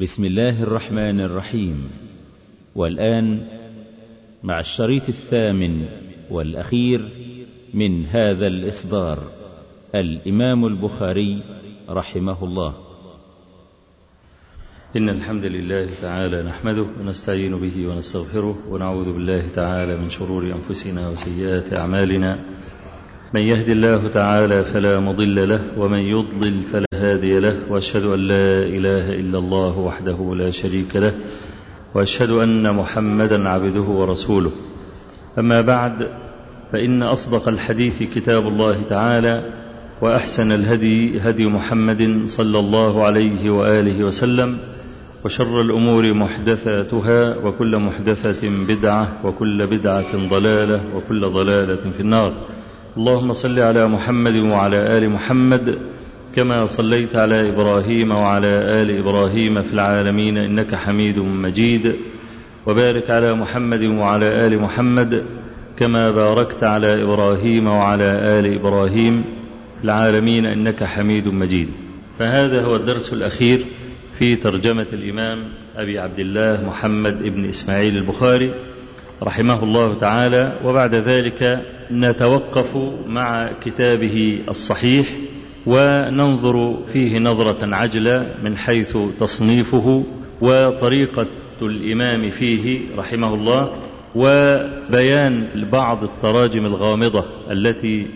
بسم الله الرحمن الرحيم. والآن مع الشريط الثامن والأخير من هذا الإصدار الإمام البخاري رحمه الله. إن الحمد لله تعالى نحمده ونستعين به ونستغفره ونعوذ بالله تعالى من شرور أنفسنا وسيئات أعمالنا. من يهد الله تعالى فلا مضل له ومن يضلل فلا هادي له وأشهد أن لا إله إلا الله وحده لا شريك له وأشهد أن محمدا عبده ورسوله. أما بعد فإن أصدق الحديث كتاب الله تعالى وأحسن الهدي هدي محمد صلى الله عليه وآله وسلم وشر الأمور محدثاتها وكل محدثة بدعة وكل بدعة ضلالة وكل ضلالة في النار. اللهم صل على محمد وعلى آل محمد كما صليت على إبراهيم وعلى آل إبراهيم في العالمين إنك حميد مجيد وبارك على محمد وعلى آل محمد كما باركت على إبراهيم وعلى آل إبراهيم في العالمين إنك حميد مجيد. فهذا هو الدرس الأخير في ترجمة الإمام أبي عبد الله محمد بن إسماعيل البخاري رحمه الله تعالى وبعد ذلك نتوقف مع كتابه الصحيح وننظر فيه نظرة عجلة من حيث تصنيفه وطريقة الإمام فيه رحمه الله وبيان بعض التراجم الغامضة التي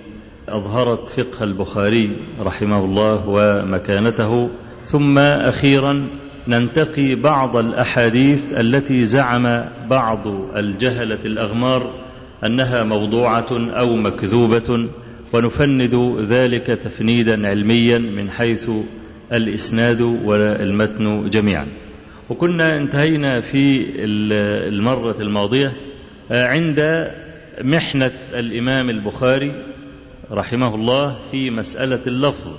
أظهرت فقه البخاري رحمه الله ومكانته. ثم أخيرا ننتقي بعض الأحاديث التي زعم بعض الجهلة الأغمار أنها موضوعة أو مكذوبة ونفند ذلك تفنيدا علميا من حيث الإسناد والمتن جميعا. وكنا انتهينا في المرة الماضية عند محنة الإمام البخاري رحمه الله في مسألة اللفظ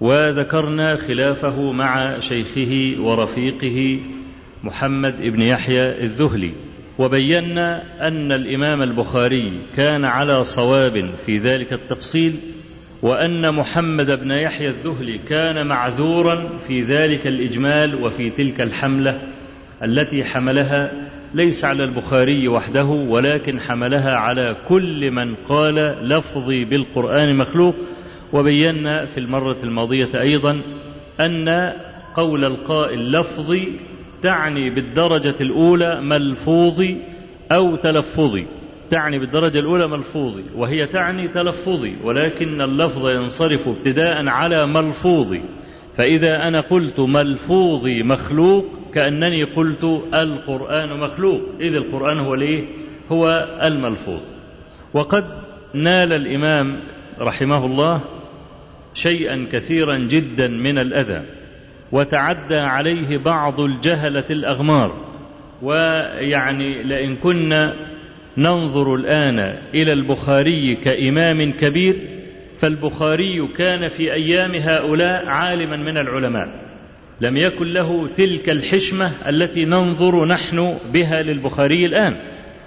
وذكرنا خلافه مع شيخه ورفيقه محمد بن يحيى الذهلي. وبينا أن الإمام البخاري كان على صواب في ذلك التفصيل وأن محمد بن يحيى الذهلي كان معذورا في ذلك الإجمال وفي تلك الحملة التي حملها ليس على البخاري وحده ولكن حملها على كل من قال لفظي بالقرآن مخلوق. وبينا في المرة الماضية أيضا أن قول القائل لفظي تعني بالدرجة الأولى ملفوظي أو تلفظي. تعني بالدرجة الأولى ملفوظي وهي تعني تلفظي ولكن اللفظ ينصرف ابتداء على ملفوظي. فإذا أنا قلت ملفوظي مخلوق كأنني قلت القرآن مخلوق. إذ القرآن هو ليه؟ هو الملفوظ. وقد نال الإمام رحمه الله شيئا كثيرا جدا من الأذى. وتعدى عليه بعض الجهلة الأغمار. ويعني لئن كنا ننظر الآن إلى البخاري كإمام كبير فالبخاري كان في أيام هؤلاء عالما من العلماء. لم يكن له تلك الحشمة التي ننظر نحن بها للبخاري الآن.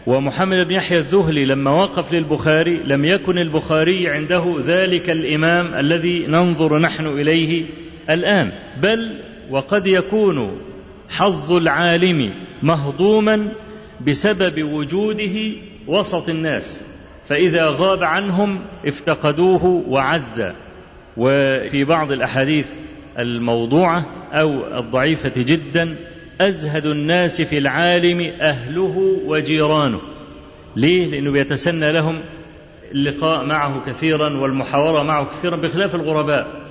ومحمد بن يحيى الزهلي لما وقف للبخاري لم يكن البخاري عنده ذلك الإمام الذي ننظر نحن إليه الآن بل وقد يكون حظ العالم مهضوما بسبب وجوده وسط الناس فإذا غاب عنهم افتقدوه وعز. وفي بعض الأحاديث الموضوعة أو الضعيفة جدا أزهد الناس في العالم أهله وجيرانه. ليه؟ لأنه بيتسنى لهم اللقاء معه كثيرا والمحاورة معه كثيرا بخلاف الغرباء.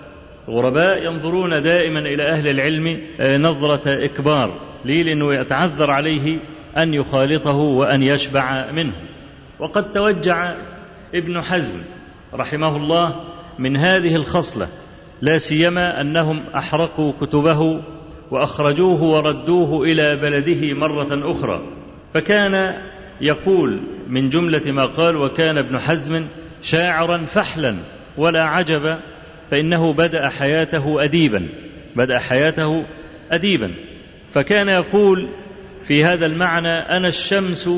الغرباء ينظرون دائما إلى أهل العلم نظرة إكبار ليه؟ لأنه يتعذر عليه أن يخالطه وأن يشبع منه وقد توجع ابن حزم رحمه الله من هذه الخصلة لا سيما أنهم أحرقوا كتبه وأخرجوه وردوه إلى بلده مرة أخرى فكان يقول من جملة ما قال وكان ابن حزم شاعرا فحلا ولا عجب فإنه بدأ حياته أديبا بدأ حياته أديبا. فكان يقول في هذا المعنى أنا الشمس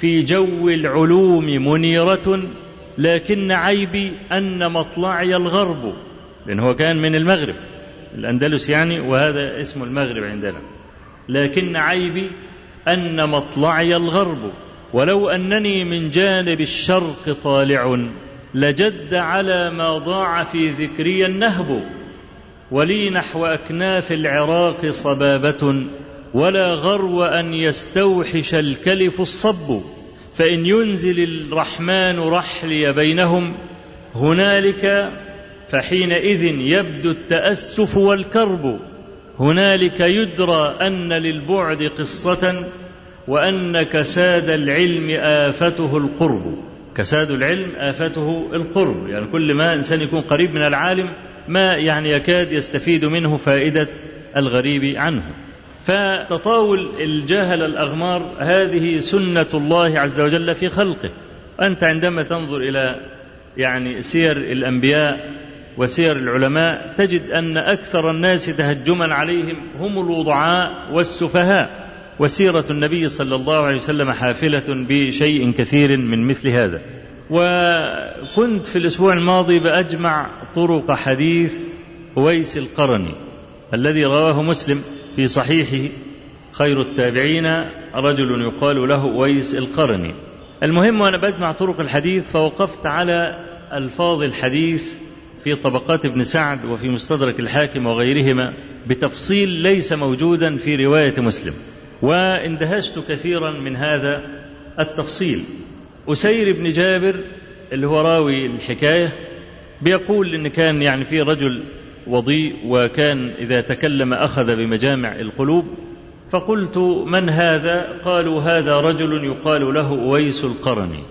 في جو العلوم منيرة لكن عيبي أن مطلعي الغرب. لأن هو كان من المغرب الأندلس يعني وهذا اسم المغرب عندنا. لكن عيبي أن مطلعي الغرب. ولو أنني من جانب الشرق طالع لجد على ما ضاع في ذكري النهب ولي نحو أكناف العراق صبابة ولا غرو أن يستوحش الكلف الصب فإن ينزل الرحمن رحلي بينهم هنالك فحينئذ يبدو التأسف والكرب هنالك يدرى أن للبعد قصة وأن كساد العلم آفته القرب. كساد العلم آفته القرب. يعني كل ما إنسان يكون قريب من العالم ما يعني يكاد يستفيد منه فائدة الغريب عنه. فتطاول الجاهل الأغمار هذه سنة الله عز وجل في خلقه. أنت عندما تنظر إلى يعني سير الأنبياء وسير العلماء تجد أن أكثر الناس تهجما عليهم هم الوضعاء والسفهاء. وسيرة النبي صلى الله عليه وسلم حافلة بشيء كثير من مثل هذا. وكنت في الأسبوع الماضي بأجمع طرق حديث ويس القرني الذي رواه مسلم في صحيحه خير التابعين رجل يقال له ويس القرني. المهم وأنا بجمع طرق الحديث فوقفت على ألفاظ الحديث في طبقات ابن سعد وفي مستدرك الحاكم وغيرهما بتفصيل ليس موجودا في رواية مسلم. واندهشت كثيرا من هذا التفصيل. أسير بن جابر اللي هو راوي الحكاية بيقول إن كان يعني في رجل وضيء وكان إذا تكلم أخذ بمجامع القلوب فقلت من هذا؟ قالوا هذا رجل يقال له أويس القرني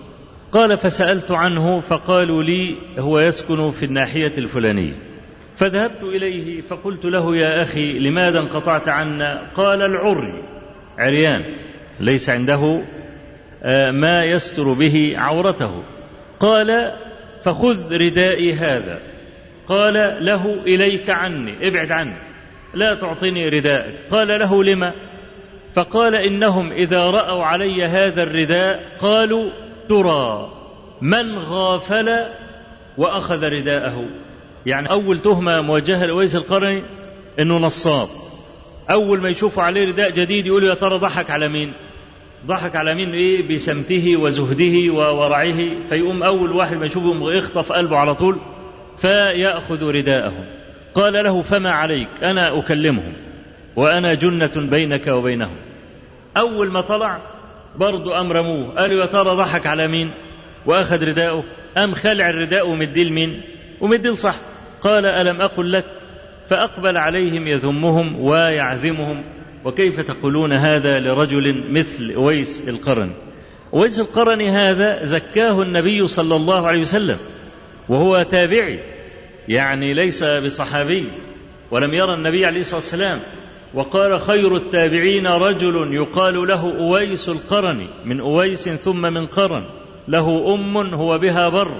قال فسألت عنه فقالوا لي هو يسكن في الناحية الفلانية. فذهبت إليه فقلت له يا أخي لماذا انقطعت عنا؟ قال العري. عريان ليس عنده ما يستر به عورته. قال فخذ ردائي هذا. قال له إليك عني ابعد عني لا تعطيني رداءك قال له لما فقال إنهم إذا رأوا علي هذا الرداء قالوا ترى من غافل وأخذ رداءه. يعني أول تهمة موجهة لويس القرني إنه نصاب. أول ما يشوفوا عليه رداء جديد يقولوا يا ترى ضحك على مين؟ ضحك على مين؟ إيه؟ بسمته وزهده وورعه فيقوم أول واحد ما يشوفه يخطف قلبه على طول. فيأخذ رداءه قال له فما عليك؟ أنا أكلمهم. وأنا جنة بينك وبينهم. أول ما طلع برضو أم رموه قالوا يا ترى ضحك على مين؟ وأخذ رداءه. أم خلع الرداء ومديه لمين؟ ومديه لصح قال ألم أقل لك فأقبل عليهم يذمهم ويعذمهم وكيف تقولون هذا لرجل مثل أويس القرن؟ أويس القرن هذا زكاه النبي صلى الله عليه وسلم وهو تابعي يعني ليس بصحابي. ولم يرى النبي عليه الصلاة والسلام. وقال خير التابعين رجل يقال له أويس القرن من أويس ثم من قرن. له أم هو بها بر.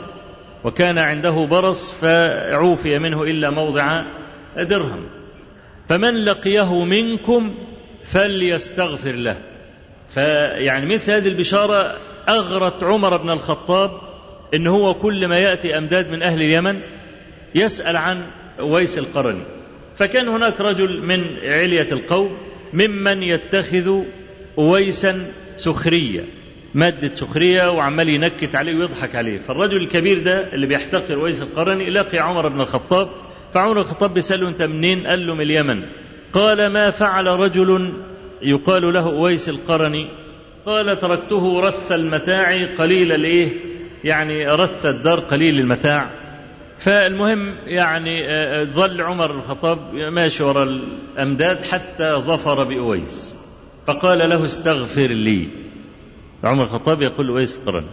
وكان عنده برص فعوفي منه إلا موضع درهم. فمن لقيه منكم فليستغفر له. فيعني مثل هذه البشارة أغرت عمر بن الخطاب إن هو كل ما يأتي أمداد من أهل اليمن يسأل عن ويس القرني. فكان هناك رجل من علية القوم ممن يتخذ أويسا سخرية مادة سخرية وعمال ينكت عليه ويضحك عليه. فالرجل الكبير ده اللي بيحتقر ويس القرني لقي عمر بن الخطاب فعمر الخطاب بيسأله أنت منين؟ قال له من اليمن. قال ما فعل رجل يقال له أويس القرني؟ قال تركته رث المتاع قليل الإيه؟ يعني رث الدار قليل المتاع. فالمهم يعني ظل عمر الخطاب ماشي وراء الأمداد حتى ظفر بأويس. فقال له استغفر لي. عمر الخطاب يقول أويس قرن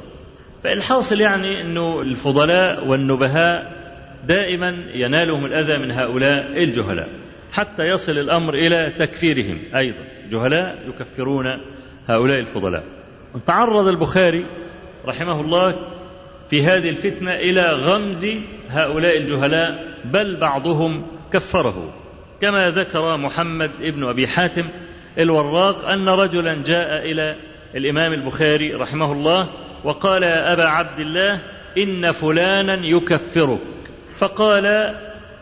فالحاصل يعني أنه الفضلاء والنبهاء دائما ينالهم الأذى من هؤلاء الجهلاء حتى يصل الأمر إلى تكفيرهم أيضا. جهلاء يكفرون هؤلاء الفضلاء. تعرض البخاري رحمه الله في هذه الفتنة إلى غمز هؤلاء الجهلاء بل بعضهم كفره. كما ذكر محمد ابن أبي حاتم الوراق أن رجلا جاء إلى الإمام البخاري رحمه الله وقال يا أبا عبد الله إن فلانا يكفرك. فقال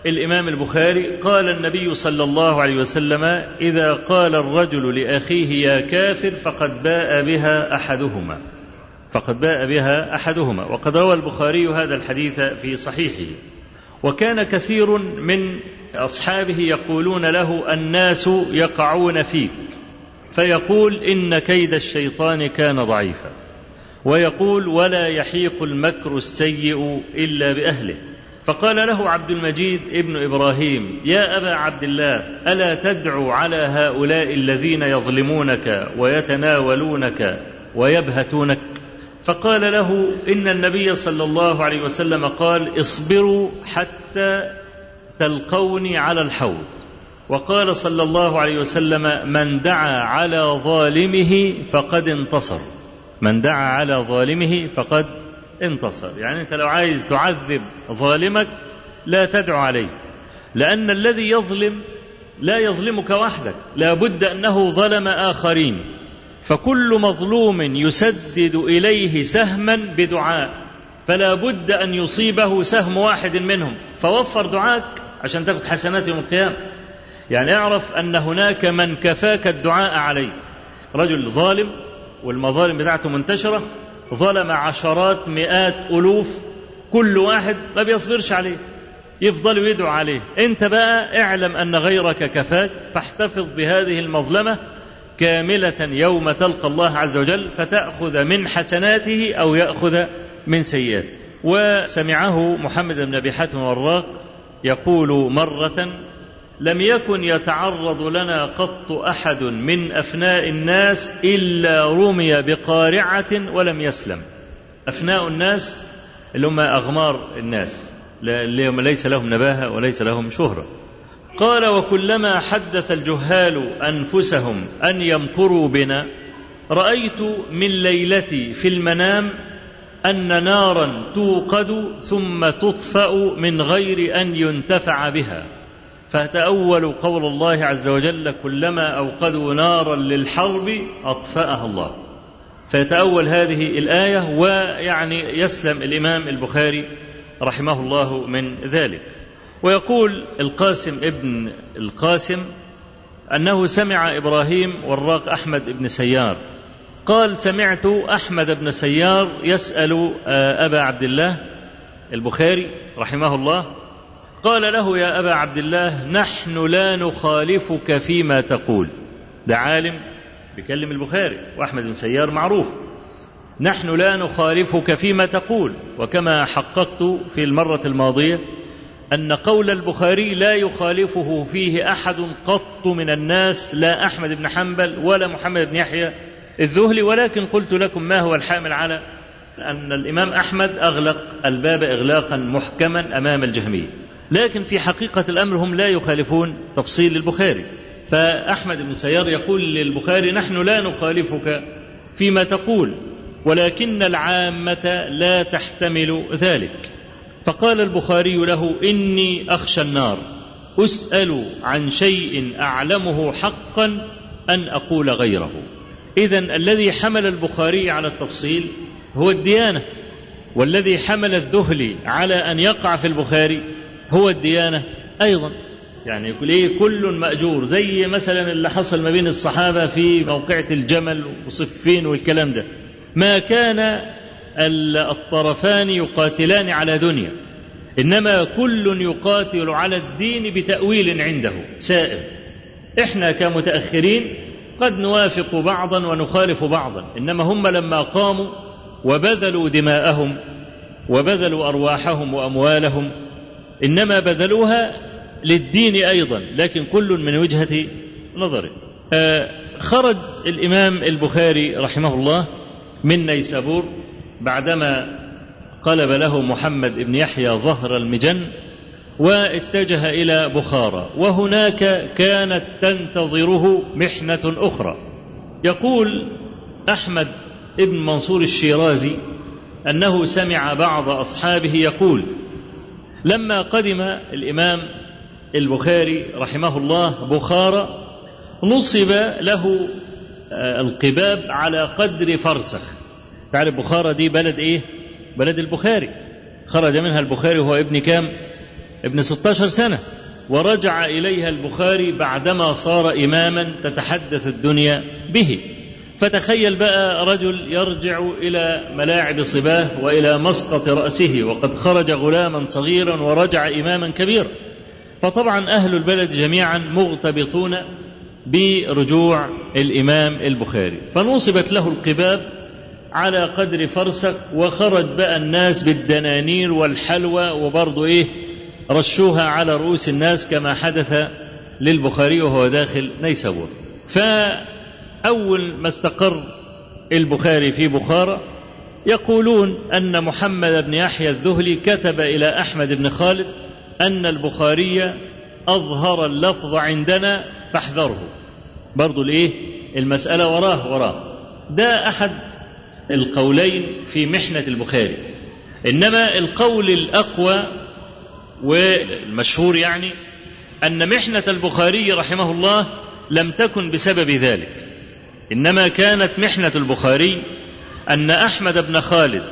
الإمام البخاري قال النبي صلى الله عليه وسلم إذا قال الرجل لأخيه يا كافر فقد باء بها أحدهما. فقد باء بها أحدهما. وقد روى البخاري هذا الحديث في صحيحه. وكان كثير من أصحابه يقولون له الناس يقعون فيك. فيقول إن كيد الشيطان كان ضعيفا. ويقول ولا يحيق المكر السيء إلا بأهله. فقال له عبد المجيد ابن إبراهيم يا أبا عبد الله ألا تدعو على هؤلاء الذين يظلمونك ويتناولونك ويبهتونك؟ فقال له إن النبي صلى الله عليه وسلم قال اصبروا حتى تلقوني على الحوض. وقال صلى الله عليه وسلم من دعا على ظالمه فقد انتصر. من دعا على ظالمه فقد انتصر. يعني انت لو عايز تعذب ظالمك لا تدعو عليه. لأن الذي يظلم لا يظلمك وحدك. لا بد أنه ظلم آخرين. فكل مظلوم يسدد إليه سهما بدعاء. فلا بد أن يصيبه سهم واحد منهم. فوفر دعاك عشان تاخذ حسنات يوم القيامة. يعني اعرف أن هناك من كفاك الدعاء عليه. رجل ظالم والمظالم بتاعته منتشرة. ظلم عشرات مئات ألوف كل واحد ما بيصبرش عليه يفضل يدعو عليه. أنت بقى اعلم أن غيرك كفاك فاحتفظ بهذه المظلمة كاملة يوم تلقى الله عز وجل فتأخذ من حسناته أو يأخذ من سيئاته. وسمعه محمد بن أبي حاتم الوراق يقول مرة لم يكن يتعرض لنا قط أحد من أفناء الناس إلا رمي بقارعة ولم يسلم. أفناء الناس اللي هم أغمار الناس. ليس لهم نباهة وليس لهم شهرة. قال وكلما حدث الجهال أنفسهم أن يمكروا بنا رأيت من ليلتي في المنام أن نارا توقد ثم تطفأ من غير أن ينتفع بها. فتأولوا قول الله عز وجل كلما أوقدوا نارا للحرب أطفأها الله. فيتأول هذه الآية ويعني يسلم الإمام البخاري رحمه الله من ذلك. ويقول القاسم ابن القاسم أنه سمع إبراهيم وراق أحمد بن سيار. قال سمعت أحمد بن سيار يسأل أبا عبد الله البخاري رحمه الله قال له يا أبا عبد الله نحن لا نخالفك فيما تقول. ده عالم بيكلم البخاري وأحمد بن سيار معروف. نحن لا نخالفك فيما تقول. وكما حققت في المرة الماضية أن قول البخاري لا يخالفه فيه أحد قط من الناس لا أحمد بن حنبل ولا محمد بن يحيى الذهلي. ولكن قلت لكم ما هو الحامل على أن الإمام أحمد أغلق الباب إغلاقا محكما أمام الجهمية. لكن في حقيقة الأمر هم لا يخالفون تفصيل البخاري. فأحمد بن سيار يقول للبخاري نحن لا نخالفك فيما تقول ولكن العامة لا تحتمل ذلك. فقال البخاري له إني أخشى النار. أسأل عن شيء أعلمه حقا أن أقول غيره. إذا الذي حمل البخاري على التفصيل هو الديانة والذي حمل الذهلي على أن يقع في البخاري هو الديانة أيضا. يعني يقول إيه كل مأجور زي مثلا اللي حصل ما بين الصحابة في موقعة الجمل وصفين والكلام ده. ما كان الطرفان يقاتلان على دنيا إنما كل يقاتل على الدين بتأويل عنده سائر إحنا كمتأخرين قد نوافق بعضا ونخالف بعضا إنما هم لما قاموا وبذلوا دماءهم وبذلوا أرواحهم وأموالهم إنما بذلوها للدين أيضا لكن كل من وجهة نظره خرج الإمام البخاري رحمه الله من نيسابور بعدما قلب له محمد بن يحيى ظهر المجن واتجه إلى بخارى. وهناك كانت تنتظره محنة أخرى. يقول أحمد ابن منصور الشيرازي أنه سمع بعض أصحابه يقول لما قدم الإمام البخاري رحمه الله بخارى نصب له القباب على قدر فرسخ. تعرف بخارى دي بلد إيه؟ بلد البخاري. خرج منها البخاري وهو ابن كام؟ ابن 16 سنة. ورجع إليها البخاري بعدما صار إماما تتحدث الدنيا به. فتخيل بقى رجل يرجع إلى ملاعب صباه وإلى مسقط رأسه وقد خرج غلاما صغيرا ورجع إماما كبيرا. فطبعا أهل البلد جميعا مغتبطون برجوع الإمام البخاري. فنصبت له القباب على قدر فرسخ وخرج بقى الناس بالدنانير والحلوى وبرضه إيه رشوها على رؤوس الناس كما حدث للبخاري وهو داخل نيسابور. فأول ما استقر البخاري في بخارى يقولون أن محمد بن يحيى الذهلي كتب إلى أحمد بن خالد أن البخاري أظهر اللفظ عندنا فاحذره. برضو الإيه؟ المسألة وراه وراه. ده أحد القولين في محنة البخاري. إنما القول الأقوى والمشهور يعني أن محنة البخاري رحمه الله لم تكن بسبب ذلك. إنما كانت محنة البخاري أن أحمد بن خالد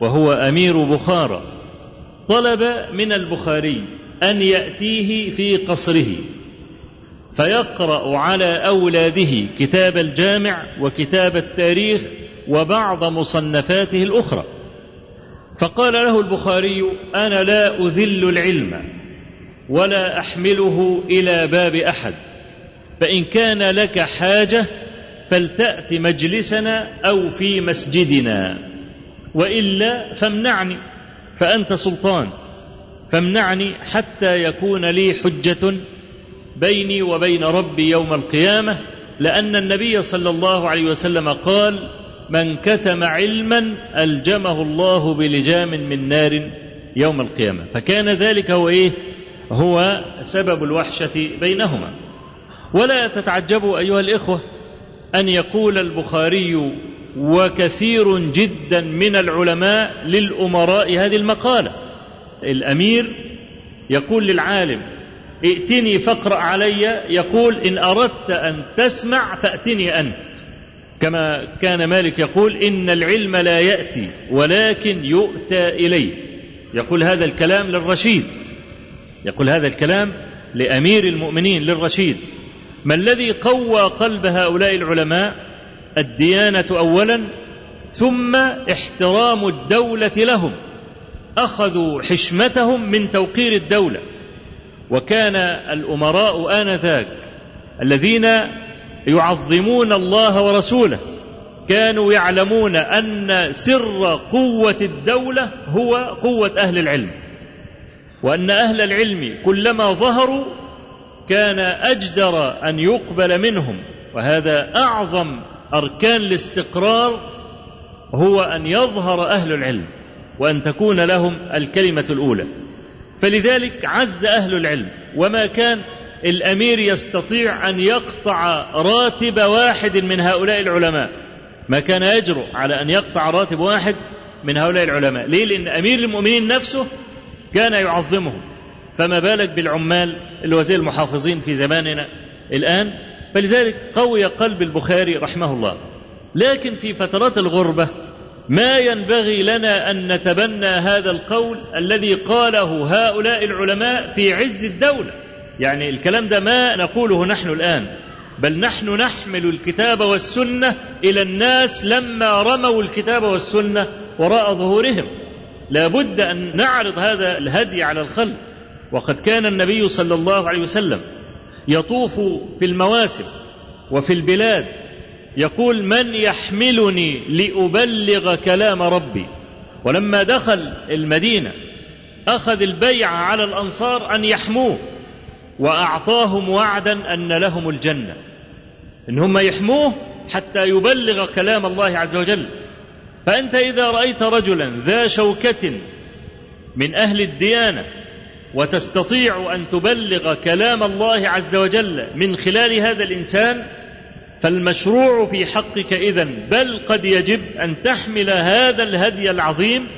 وهو أمير بخارى طلب من البخاري أن يأتيه في قصره فيقرأ على أولاده كتاب الجامع وكتاب التاريخ وبعض مصنفاته الأخرى. فقال له البخاري أنا لا أذل العلم ولا أحمله إلى باب أحد فإن كان لك فلتأت مجلسنا أو في مسجدنا. وإلا فامنعني فأنت سلطان فامنعني حتى يكون لي حجة بيني وبين ربي يوم القيامة لأن النبي صلى الله عليه وسلم قال من كتم علما ألجمه الله بلجام من نار يوم القيامة. فكان ذلك هو إيه؟ هو سبب الوحشة بينهما. ولا تتعجبوا أيها الإخوة أن يقول البخاري وكثير جدا من العلماء للأمراء هذه المقالة. الأمير يقول للعالم ائتني فاقرأ علي. يقول إن أردت أن تسمع فأتني أنت. كما كان مالك يقول إن العلم لا يأتي ولكن يؤتى إليه يقول هذا الكلام للرشيد. يقول هذا الكلام لأمير المؤمنين للرشيد. ما الذي قوى قلب هؤلاء العلماء الديانة أولا ثم احترام الدولة لهم؟ أخذوا حشمتهم من توقير الدولة. وكان الأمراء آنذاك الذين يعظمون الله ورسوله كانوا يعلمون أن سر قوة الدولة هو قوة أهل العلم وأن أهل العلم كلما ظهروا كان أجدر أن يقبل منهم وهذا أعظم أركان الاستقرار هو أن يظهر أهل العلم وأن تكون لهم الكلمة الأولى. فلذلك عز أهل العلم وما كان الأمير يستطيع أن يقطع راتب واحد من هؤلاء العلماء ما كان يجرؤ على أن يقطع راتب واحد من هؤلاء العلماء. ليه؟ لأن أمير المؤمنين نفسه كان يعظمهم. فما بالك بالعمال اللي هو زي المحافظين في زماننا الآن؟ فلذلك قوي قلب البخاري رحمه الله. لكن في فترات الغربة ما ينبغي لنا أن نتبنى هذا القول الذي قاله هؤلاء العلماء في عز الدولة. يعني الكلام ده ما نقوله نحن الآن بل نحن نحمل الكتاب والسنة إلى الناس لما رموا الكتاب والسنة وراء ظهورهم. لا بد أن نعرض هذا الهدي على الخلق. وقد كان النبي صلى الله عليه وسلم يطوف في المواسم وفي البلاد يقول من يحملني لأبلغ كلام ربي ولما دخل المدينة أخذ البيع على الأنصار أن يحموه وأعطاهم وعدا أن لهم الجنة. إن هم يحموه حتى يبلغ كلام الله عز وجل. فأنت إذا رأيت رجلا ذا شوكة من أهل الديانة وتستطيع أن تبلغ كلام الله عز وجل من خلال هذا الإنسان فالمشروع في حقك إذا بل قد يجب أن تحمل هذا الهدي العظيم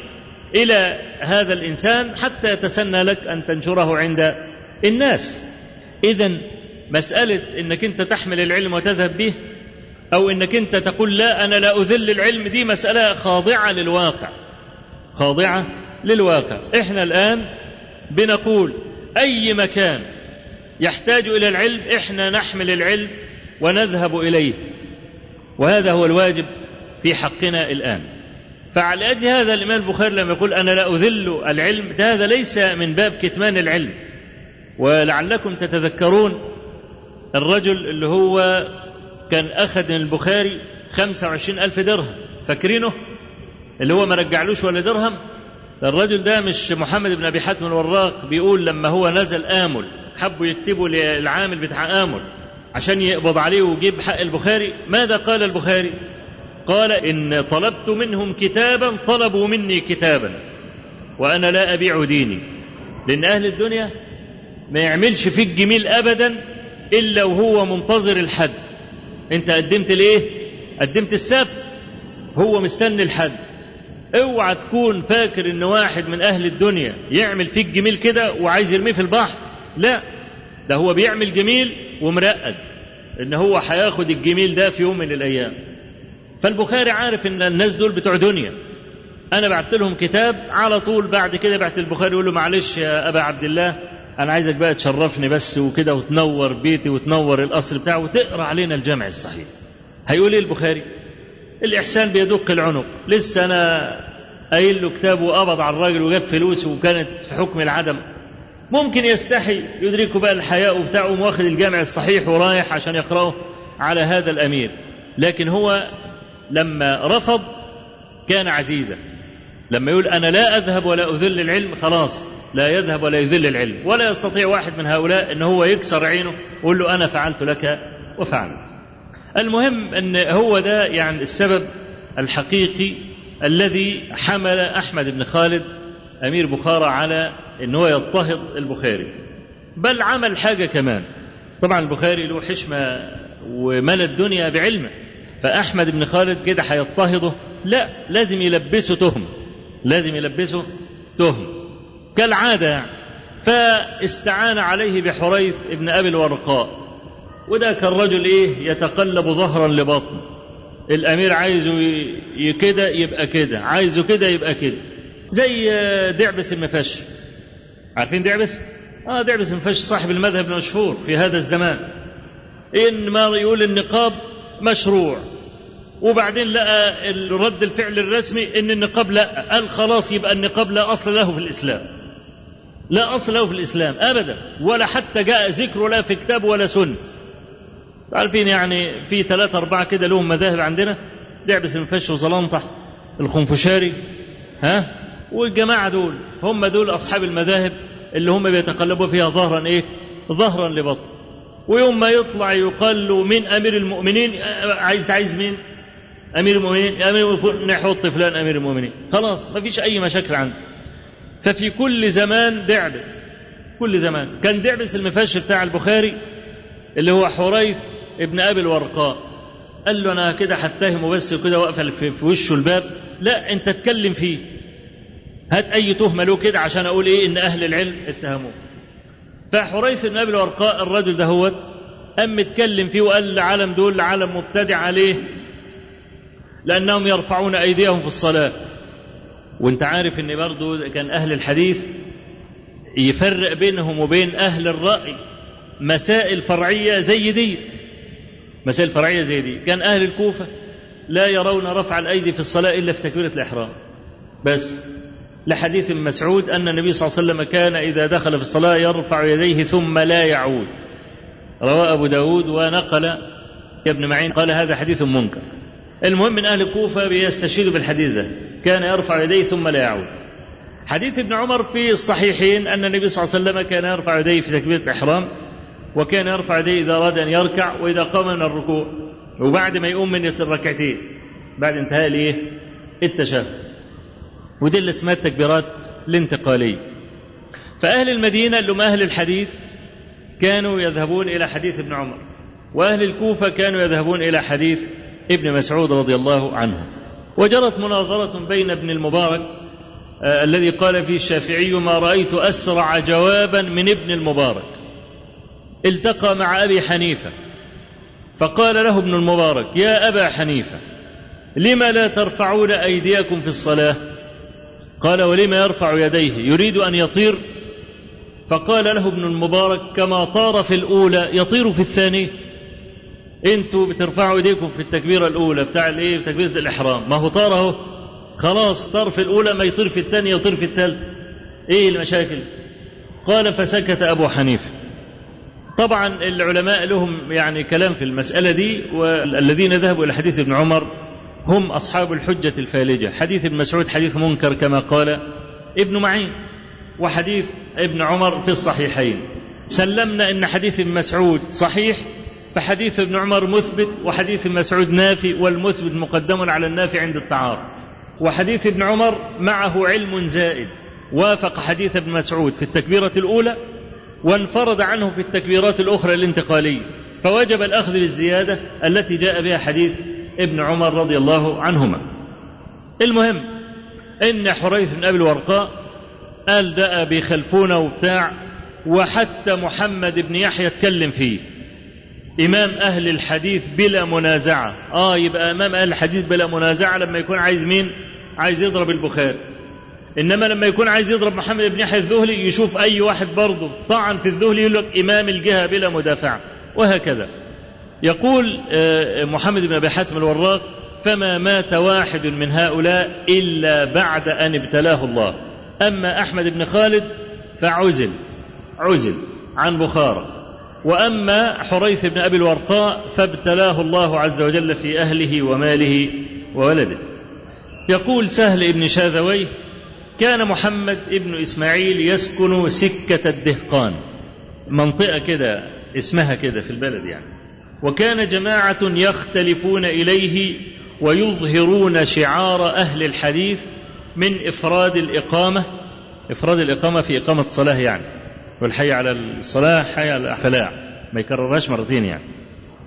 إلى هذا الإنسان حتى يتسنى لك أن تنشره عند الناس. إذا مسألة أنك أنت تحمل العلم وتذهب به أو أنك أنت تقول لا أنا لا أذل العلم دي مسألة خاضعة للواقع. خاضعة للواقع. إحنا الآن بنقول أي مكان يحتاج إلى العلم إحنا نحمل العلم ونذهب إليه. وهذا هو الواجب في حقنا الآن. فعلى أجل هذا الإمام البخاري لما يقول أنا لا أذل العلم ده هذا ليس من باب كتمان العلم. ولعلكم تتذكرون الرجل اللي هو كان أخذ من البخاري خمسة وعشرين ألف درهم. فاكرينه؟ اللي هو ما رجعلوش ولا درهم؟ الرجل ده مش محمد بن أبي حاتم الوراق بيقول لما هو نزل آمل حبوا يكتبوا للعامل بتاع آمل عشان يقبض عليه ويجيب حق البخاري ماذا قال البخاري؟ قال إن طلبت منهم كتابا طلبوا مني كتابا وأنا لا أبيع ديني. لأن أهل الدنيا ما يعملش فيك جميل أبدا إلا وهو منتظر الحد. أنت قدمت ليه؟ قدمت السبت هو مستني الحد. اوعى تكون فاكر ان واحد من أهل الدنيا يعمل فيك جميل كده وعايز يرميه في البحر. لا ده هو بيعمل جميل ومرقد ان هو هياخد الجميل ده في يوم من الأيام. فالبخاري عارف ان الناس دول بتوع دنيا. أنا بعت لهم كتاب على طول بعد كده بعت البخاري يقول له معلش يا ابا عبد الله أنا عايزك بقى تشرفني بس وكده وتنور بيتي وتنور القصر بتاعه وتقرا علينا الجامع الصحيح. هيقول إيه البخاري؟ الإحسان بيدق العنق. لسه أنا قايل له كتاب وقبض على الراجل وجاب فلوس وكانت في حكم العدم. ممكن يستحي يدركه بقى الحياء وبتاعه واخد الجامع الصحيح ورايح عشان يقرأه على هذا الأمير. لكن هو لما رفض كان عزيزا. لما يقول أنا لا أذهب ولا أذل العلم خلاص لا يذهب ولا يذل العلم. ولا يستطيع واحد من هؤلاء إن هو يكسر عينه ويقول له أنا فعلت لك وفعلت. المهم أن هو ده يعني السبب الحقيقي الذي حمل أحمد بن خالد أمير بخارى على إن هو يضطهد البخاري. بل عمل حاجة كمان. طبعا البخاري له حشمة وملى الدنيا بعلمه. فأحمد بن خالد كده هيضطهده لا لازم يلبسه تهم. لازم يلبسه تهم. كالعادة يعني فاستعان عليه بحريث ابن أبي الورقاء. وده كان رجل إيه يتقلب ظهرا لبطن الأمير عايزه كده يبقى كده عايزه كده يبقى كده. زي دعبس المفش عارفين دعبس؟ آه دعبس المفش صاحب المذهب المشهور في هذا الزمان. إن ما يقول النقاب مشروع. وبعدين لقى رد الفعل الرسمي إن النقاب لا. قال خلاص يبقى النقاب لا أصل له في الإسلام. لا أصل له في الإسلام ابدا. ولا حتى جاء ذكره لا في كتاب ولا سنة. عارفين يعني في ثلاثة أربعة كده لهم مذاهب عندنا. دعبس المفش وزلنطح الخنفشاري ها؟ والجماعة دول هم دول أصحاب المذاهب اللي هم بيتقلبوا فيها ظهرا إيه؟ ظهرا لبطن. ويوم ما يطلع يقال له من أمير المؤمنين عايز عايز مين؟ أمير المؤمنين؟ أمير نحط فلان أمير المؤمنين. خلاص ما فيش أي مشاكل عنده ففي كل زمان دعبس. كل زمان. كان دعبس المفش بتاع البخاري اللي هو حريث ابن أبي الورقاء. قال له أنا كده هتهمه بس كده واقفل في, وشه الباب. لا أنت اتكلم فيه. هات أي تهمة له كده عشان أقول إيه إن أهل العلم اتهموه فحريث بن أبي الورقاء الرجل ده هو قام اتكلم فيه وقال العالم دول عالم مبتدع عليه لأنهم يرفعون أيديهم في الصلاة. وأنت عارف إن برضه كان أهل الحديث يفرق بينهم وبين أهل الرأي مسائل فرعية زي دي. مسائل فرعية زي دي. كان أهل الكوفة لا يرون رفع الأيدي في الصلاة إلا في تكبيره الإحرام. بس لحديث مسعود أن النبي صلى الله عليه وسلم كان إذا دخل في الصلاة يرفع يديه ثم لا يعود. رواه أبو داود ونقل يا ابن معين قال هذا حديث منكر. المهم من أهل الكوفة بيستشهدوا بالحديث ده. كان يرفع يديه ثم لا يعود. حديث ابن عمر في الصحيحين أن النبي صلى الله عليه وسلم كان يرفع يديه في تكبيره الإحرام. وكان يرفع يديه إذا أراد أن يركع وإذا قام من الركوع. وبعد ما يقوم من الركعتين بعد انتهاء الإيه؟ التشهد. ودي اللي اسمها التكبيرات الانتقالية فأهل المدينة اللي هم أهل الحديث كانوا يذهبون إلى حديث ابن عمر. وأهل الكوفة كانوا يذهبون إلى حديث ابن مسعود رضي الله عنه. وجرت مناظرة بين ابن المبارك آه الذي قال فيه الشافعي ما رأيت أسرع جوابا من ابن المبارك. التقى مع أبي حنيفة. فقال له ابن المبارك يا أبا حنيفة لم لا ترفعون أيديكم في الصلاة؟ قال ولم يرفع يديه يريد أن يطير؟ فقال له ابن المبارك كما طار في الأولى يطير في الثانية أنتوا بترفعوا إيديكم في التكبيرة الأولى بتاع الإيه؟ تكبيرة الإحرام. ما هو طار أهو. خلاص طار في الأولى ما يطير في الثانية يطير في الثالثة إيه المشاكل؟ قال فسكت أبو حنيفة. طبعا العلماء لهم يعني كلام في المسألة دي والذين ذهبوا إلى حديث ابن عمر هم أصحاب الحجة الفالجة. حديث ابن مسعود حديث منكر كما قال ابن معين وحديث ابن عمر في الصحيحين. سلمنا إن حديث ابن مسعود صحيح فحديث ابن عمر مثبت وحديث ابن مسعود نافي والمثبت مقدم على النافي عند التعارض. وحديث ابن عمر معه علم زائد. وافق حديث ابن مسعود في التكبيرة الأولى وانفرد عنه في التكبيرات الأخرى الانتقالية. فوجب الأخذ بالزيادة التي جاء بها حديث ابن عمر رضي الله عنهما. المهم إن حريث بن أبي الورقاء قال ده بيخلفونا وبتاع وحتى محمد بن يحيى اتكلم فيه. إمام أهل الحديث بلا منازعة. آه يبقى إمام أهل الحديث بلا منازعة لما يكون عايز مين؟ عايز يضرب البخاري. إنما لما يكون عايز يضرب محمد بن يحيى الذهلي يشوف أي واحد برضه طعن في الذهلي يقول لك إمام الجهة بلا مدافعه وهكذا. يقول محمد بن أبي حاتم الوراق فما مات واحد من هؤلاء إلا بعد أن ابتلاه الله. أما أحمد بن خالد فعزل عزل عن بخارى وأما حريث بن أبي الورقاء فابتلاه الله عز وجل في أهله وماله وولده. يقول سهل بن شاذويه كان محمد بن إسماعيل يسكن سكة الدهقان. منطقة كده اسمها كده في البلد يعني. وكان جماعة يختلفون إليه ويظهرون شعار أهل الحديث من إفراد الإقامة. إفراد الإقامة في إقامة صلاة يعني. والحي على الصلاة حي على الفلاح ما يكررهاش مرتين يعني.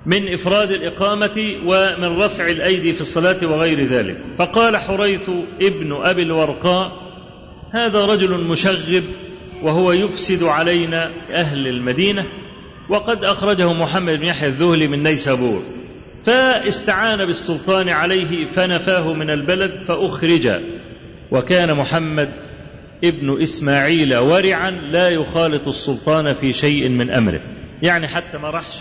من إفراد الإقامة ومن رفع الأيدي في الصلاة وغير ذلك. فقال حريث ابن أبي الورقاء هذا رجل مشغب وهو يفسد علينا أهل المدينة وقد أخرجه محمد بن يحيى الذهلي من نيسابور. فاستعان بالسلطان عليه فنفاه من البلد فأخرج. وكان محمد ابن إسماعيل ورعا لا يخالط السلطان في شيء من أمره. يعني حتى ما راحش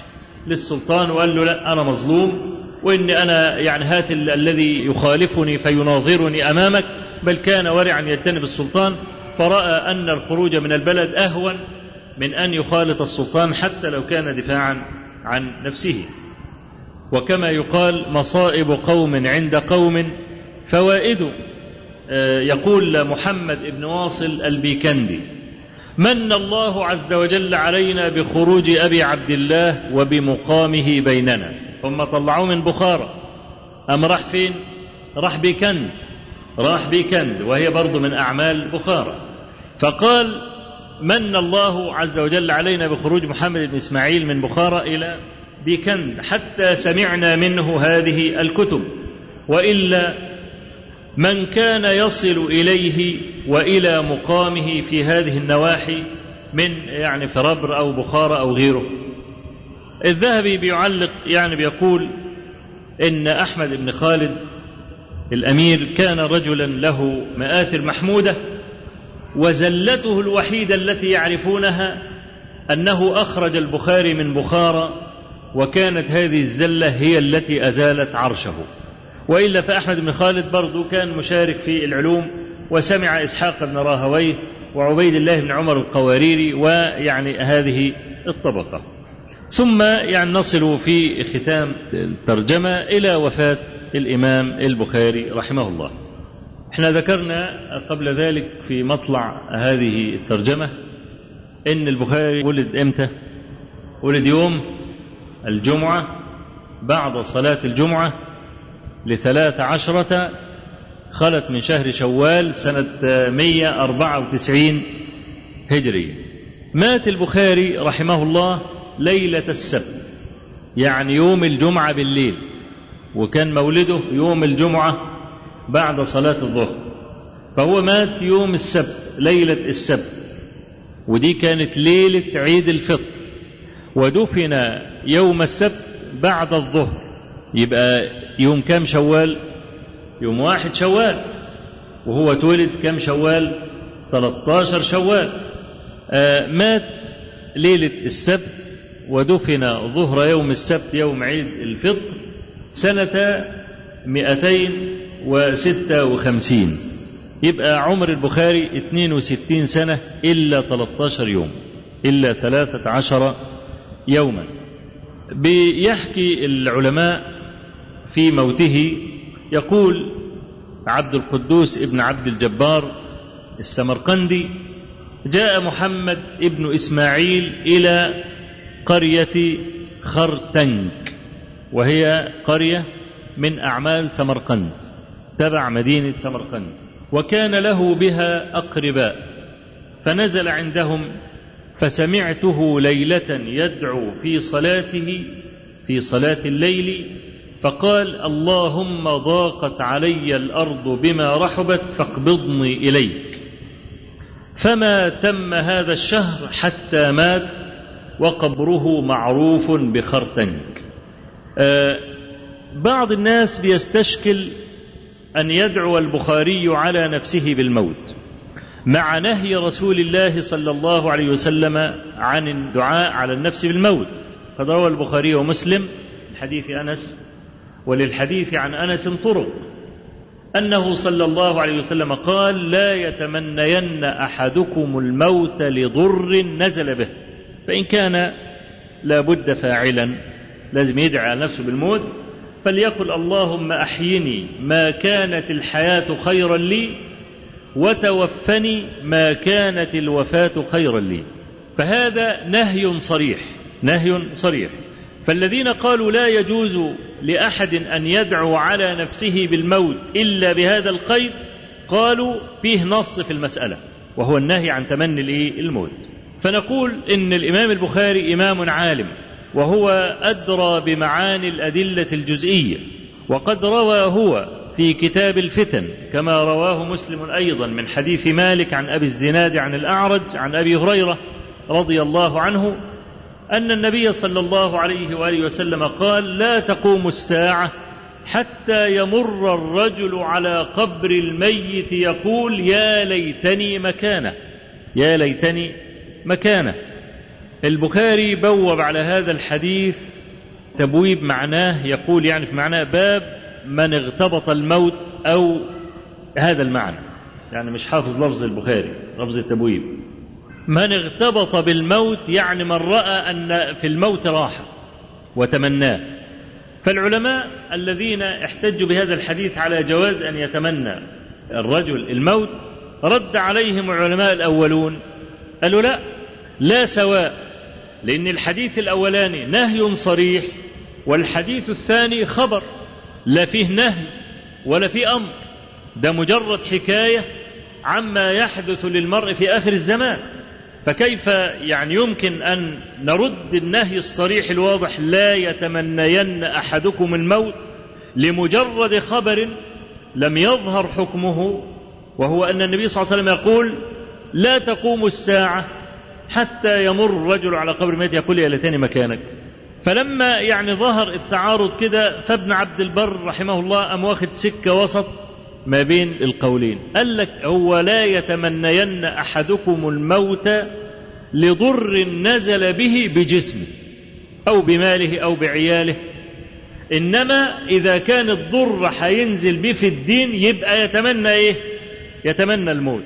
للسلطان وقال له لا أنا مظلوم وإني أنا يعني هات الذي يخالفني فيناظرني أمامك. بل كان ورعا يجتنب السلطان فرأى أن الخروج من البلد أهون من أن يخالط السلطان حتى لو كان دفاعا عن نفسه. وكما يقال مصائب قوم عند قوم فوائد يقول محمد بن واصل البيكندي من الله عز وجل علينا بخروج أبي عبد الله وبمقامه بيننا. هم طلعوه من بخارى. أم راح فين راح بيكند راح بيكند وهي برضو من أعمال بخارى فقال من الله عز وجل علينا بخروج محمد بن إسماعيل من بخارى إلى بيكند حتى سمعنا منه هذه الكتب. وإلا من كان يصل إليه وإلى مقامه في هذه النواحي من يعني فربر أو بخارى أو غيره. الذهبي بيعلق يعني بيقول إن أحمد بن خالد الأمير كان رجلا له مآثر محمودة وزلته الوحيدة التي يعرفونها أنه أخرج البخاري من بخارى وكانت هذه الزلة هي التي أزالت عرشه. وإلا فأحمد بن خالد برضو كان مشارك في العلوم وسمع إسحاق بن راهويه وعبيد الله بن عمر القواريري ويعني هذه الطبقة. ثم يعني نصل في ختام الترجمة إلى وفاة الإمام البخاري رحمه الله. إحنا ذكرنا قبل ذلك في مطلع هذه الترجمة إن البخاري ولد إمتى؟ ولد يوم الجمعة بعد صلاة الجمعة لثلاث عشرة خلت من شهر شوال سنة 194 هجرية. مات البخاري رحمه الله ليلة السبت يعني يوم الجمعة بالليل. وكان مولده يوم الجمعة بعد صلاة الظهر فهو مات يوم السبت ليلة السبت ودي كانت ليلة عيد الفطر ودفن يوم السبت بعد الظهر يبقى يوم كام شوال؟ يوم واحد شوال وهو اتولد كام شوال؟ 13 شوال. مات ليلة السبت ودفن ظهر يوم السبت يوم عيد الفطر سنة 256 يبقى عمر البخاري 62 سنة إلا 13 يوم إلا 13 يوما. بيحكي العلماء في موته يقول عبد القدوس ابن عبد الجبار السمرقندي جاء محمد ابن إسماعيل إلى قرية خرتنك. وهي قرية من أعمال سمرقند تبع مدينة سمرقند. وكان له بها أقرباء فنزل عندهم فسمعته ليلة يدعو في صلاته في صلاة الليل فقال اللهم ضاقت علي الأرض بما رحبت فاقبضني إليك. فما تم هذا الشهر حتى مات وقبره معروف بخرتنك. بعض الناس بيستشكل أن يدعو البخاري على نفسه بالموت مع نهي رسول الله صلى الله عليه وسلم عن الدعاء على النفس بالموت. قد روى البخاري ومسلم حديث أنس وللحديث عن أنس طرق أنه صلى الله عليه وسلم قال لا يتمنين أحدكم الموت لضر نزل به فإن كان لابد فاعلا لازم يدعي على نفسه بالموت فليقل اللهم أحيني ما كانت الحياة خيرا لي وتوفني ما كانت الوفاة خيرا لي. فهذا نهي صريح نهي صريح. فالذين قالوا لا يجوز لأحد أن يدعو على نفسه بالموت إلا بهذا القيد قالوا فيه نص في المسألة وهو النهي عن تمني الموت. فنقول إن الإمام البخاري إمام عالم وهو أدرى بمعاني الأدلة الجزئية وقد روى هو في كتاب الفتن كما رواه مسلم أيضا من حديث مالك عن أبي الزناد عن الأعرج عن أبي هريرة رضي الله عنه أن النبي صلى الله عليه وآله وسلم قال لا تقوم الساعة حتى يمر الرجل على قبر الميت يقول يا ليتني مكانه يا ليتني مكانه. البخاري بوب على هذا الحديث تبويب معناه يقول يعني في معناه باب من اغتبط الموت أو هذا المعنى. يعني مش حافظ لفظ البخاري لفظ التبويب. من اغتبط بالموت يعني من رأى أن في الموت راحة وتمناه. فالعلماء الذين احتجوا بهذا الحديث على جواز أن يتمنى الرجل الموت رد عليهم العلماء الأولون قالوا لا لا سواء لأن الحديث الأولاني نهي صريح والحديث الثاني خبر لا فيه نهي ولا فيه أمر. ده مجرد حكاية عما يحدث للمرء في آخر الزمان. فكيف يعني يمكن أن نرد النهي الصريح الواضح لا يتمنين أحدكم الموت لمجرد خبر لم يظهر حكمه وهو أن النبي صلى الله عليه وسلم يقول لا تقوم الساعة حتى يمر الرجل على قبر ميت يقول يا ليتني مكانك. فلما يعني ظهر التعارض كده فابن عبد البر رحمه الله أم واخد سكة وسط ما بين القولين. قال لك هو لا يتمنين أحدكم الموت لضر نزل به بجسمه أو بماله أو بعياله. إنما إذا كان الضر هينزل به في الدين يبقى يتمنى إيه؟ يتمنى الموت.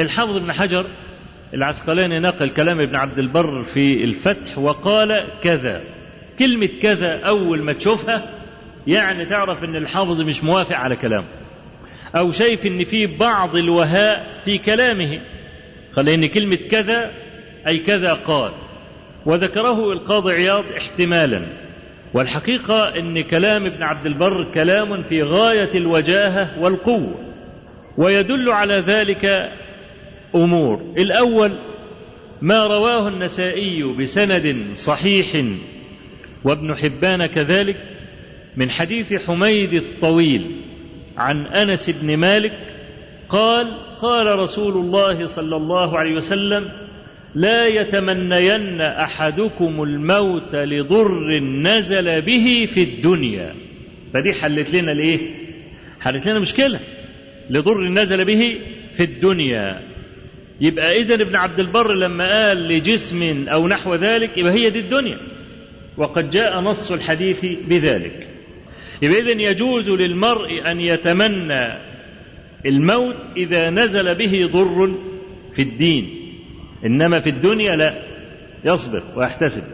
الحافظ ابن حجر العسقلاني نقل كلام ابن عبد البر في الفتح وقال كذا. كلمة كذا أول ما تشوفها يعني تعرف أن الحافظ مش موافق على كلامه. أو شايف أن في بعض الوهاء في كلامه. قال إن كلمة كذا أي كذا قال. وذكره القاضي عياض احتمالا. والحقيقة أن كلام ابن عبد البر كلام في غاية الوجاهة والقوة. ويدل على ذلك أمور. الأول ما رواه النسائي بسند صحيح وابن حبان كذلك من حديث حميد الطويل عن أنس بن مالك قال قال رسول الله صلى الله عليه وسلم لا يتمنين أحدكم الموت لضر نزل به في الدنيا. فدي حلت لنا الايه حلت لنا مشكلة. لضر نزل به في الدنيا. يبقى إذا ابن عبد البر لما قال لجسم أو نحو ذلك يبقى هي دي الدنيا. وقد جاء نص الحديث بذلك. يبقى إذن يجوز للمرء أن يتمنى الموت إذا نزل به ضر في الدين. إنما في الدنيا لا يصبر ويحتسب.